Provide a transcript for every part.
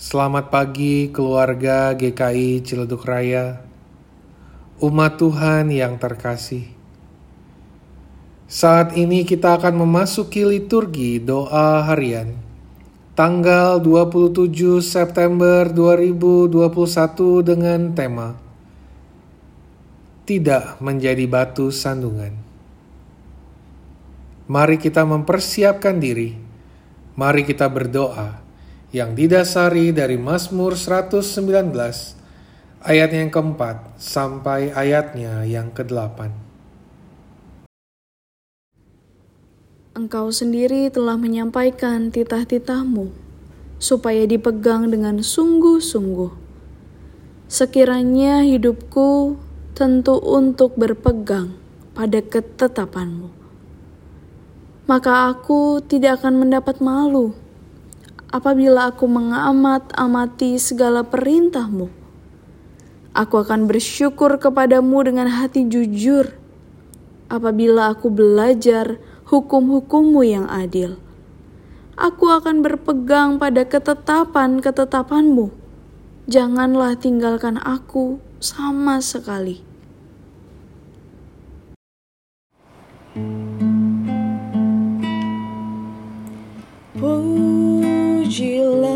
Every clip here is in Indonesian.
Selamat pagi keluarga GKI Ciledug Raya, umat Tuhan yang terkasih. Saat ini kita akan memasuki liturgi doa harian tanggal 27 September 2021 dengan tema Tidak menjadi batu sandungan. Mari kita mempersiapkan diri. Mari kita berdoa yang didasari dari Mazmur 119 ayat yang keempat sampai ayatnya yang kedelapan. Engkau sendiri telah menyampaikan titah-titahmu supaya dipegang dengan sungguh-sungguh. Sekiranya hidupku tentu untuk berpegang pada ketetapanmu, maka aku tidak akan mendapat malu apabila aku mengamat-amati segala perintahmu. Aku akan bersyukur kepadamu dengan hati jujur apabila aku belajar hukum-hukummu yang adil. Aku akan berpegang pada ketetapan-ketetapanmu. Janganlah tinggalkan aku sama sekali. Pujilah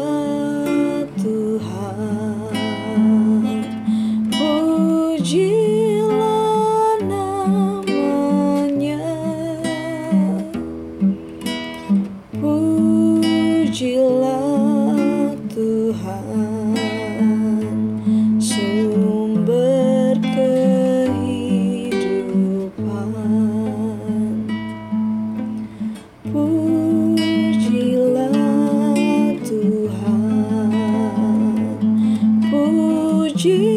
pujilah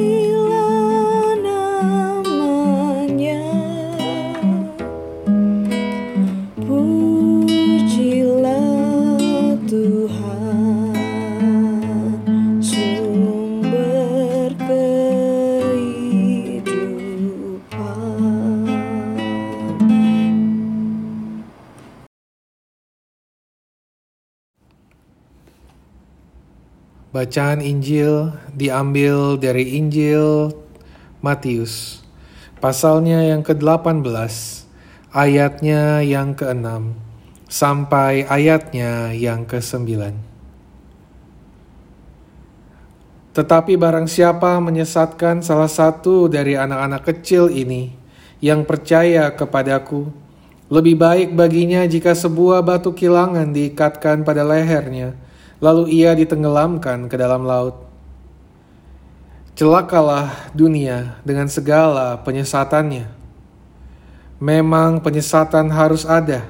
Bacaan Injil diambil dari Injil Matius, pasalnya yang ke-18, ayatnya yang ke-6, sampai ayatnya yang ke-9. Tetapi barang siapa menyesatkan salah satu dari anak-anak kecil ini yang percaya kepadaku, lebih baik baginya jika sebuah batu kilangan diikatkan pada lehernya, lalu ia ditenggelamkan ke dalam laut. Celakalah dunia dengan segala penyesatannya. Memang penyesatan harus ada,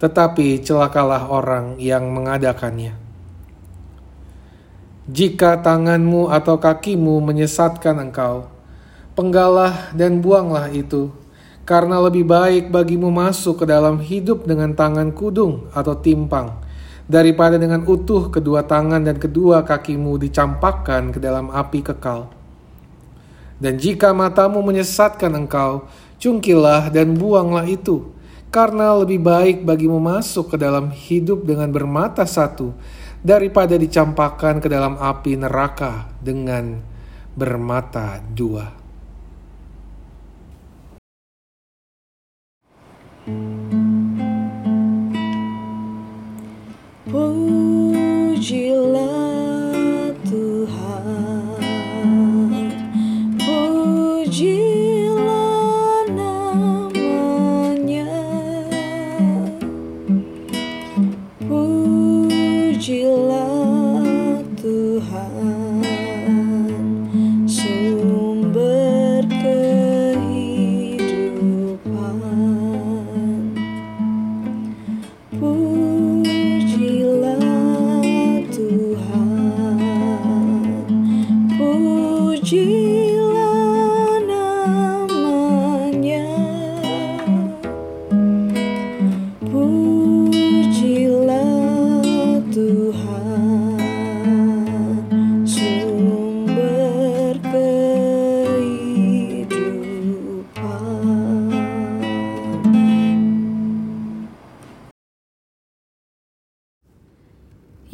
tetapi celakalah orang yang mengadakannya. Jika tanganmu atau kakimu menyesatkan engkau, penggalah dan buanglah itu, karena lebih baik bagimu masuk ke dalam hidup dengan tangan kudung atau timpang, daripada dengan utuh kedua tangan dan kedua kakimu dicampakkan ke dalam api kekal. Dan jika matamu menyesatkan engkau, cungkilah dan buanglah itu, karena lebih baik bagimu masuk ke dalam hidup dengan bermata satu, daripada dicampakkan ke dalam api neraka dengan bermata dua. Pujilah pujilah namanya, pujilah Tuhan,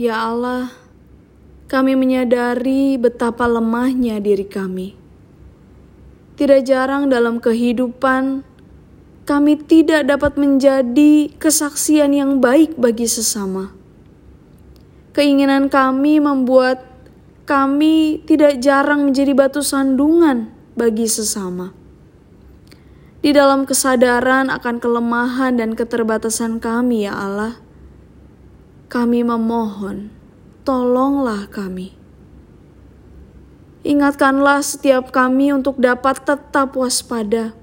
Ya Allah, kami menyadari betapa lemahnya diri kami. Tidak jarang dalam kehidupan, kami tidak dapat menjadi kesaksian yang baik bagi sesama. Keinginan kami membuat kami tidak jarang menjadi batu sandungan bagi sesama. Di dalam kesadaran akan kelemahan dan keterbatasan kami, ya Allah, kami memohon tolonglah kami. Ingatkanlah setiap kami untuk dapat tetap waspada.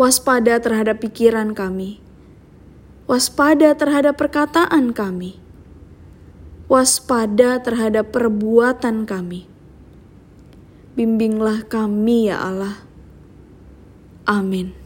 Waspada terhadap pikiran kami. Waspada terhadap perkataan kami. Waspada terhadap perbuatan kami. Bimbinglah kami ya Allah. Amin.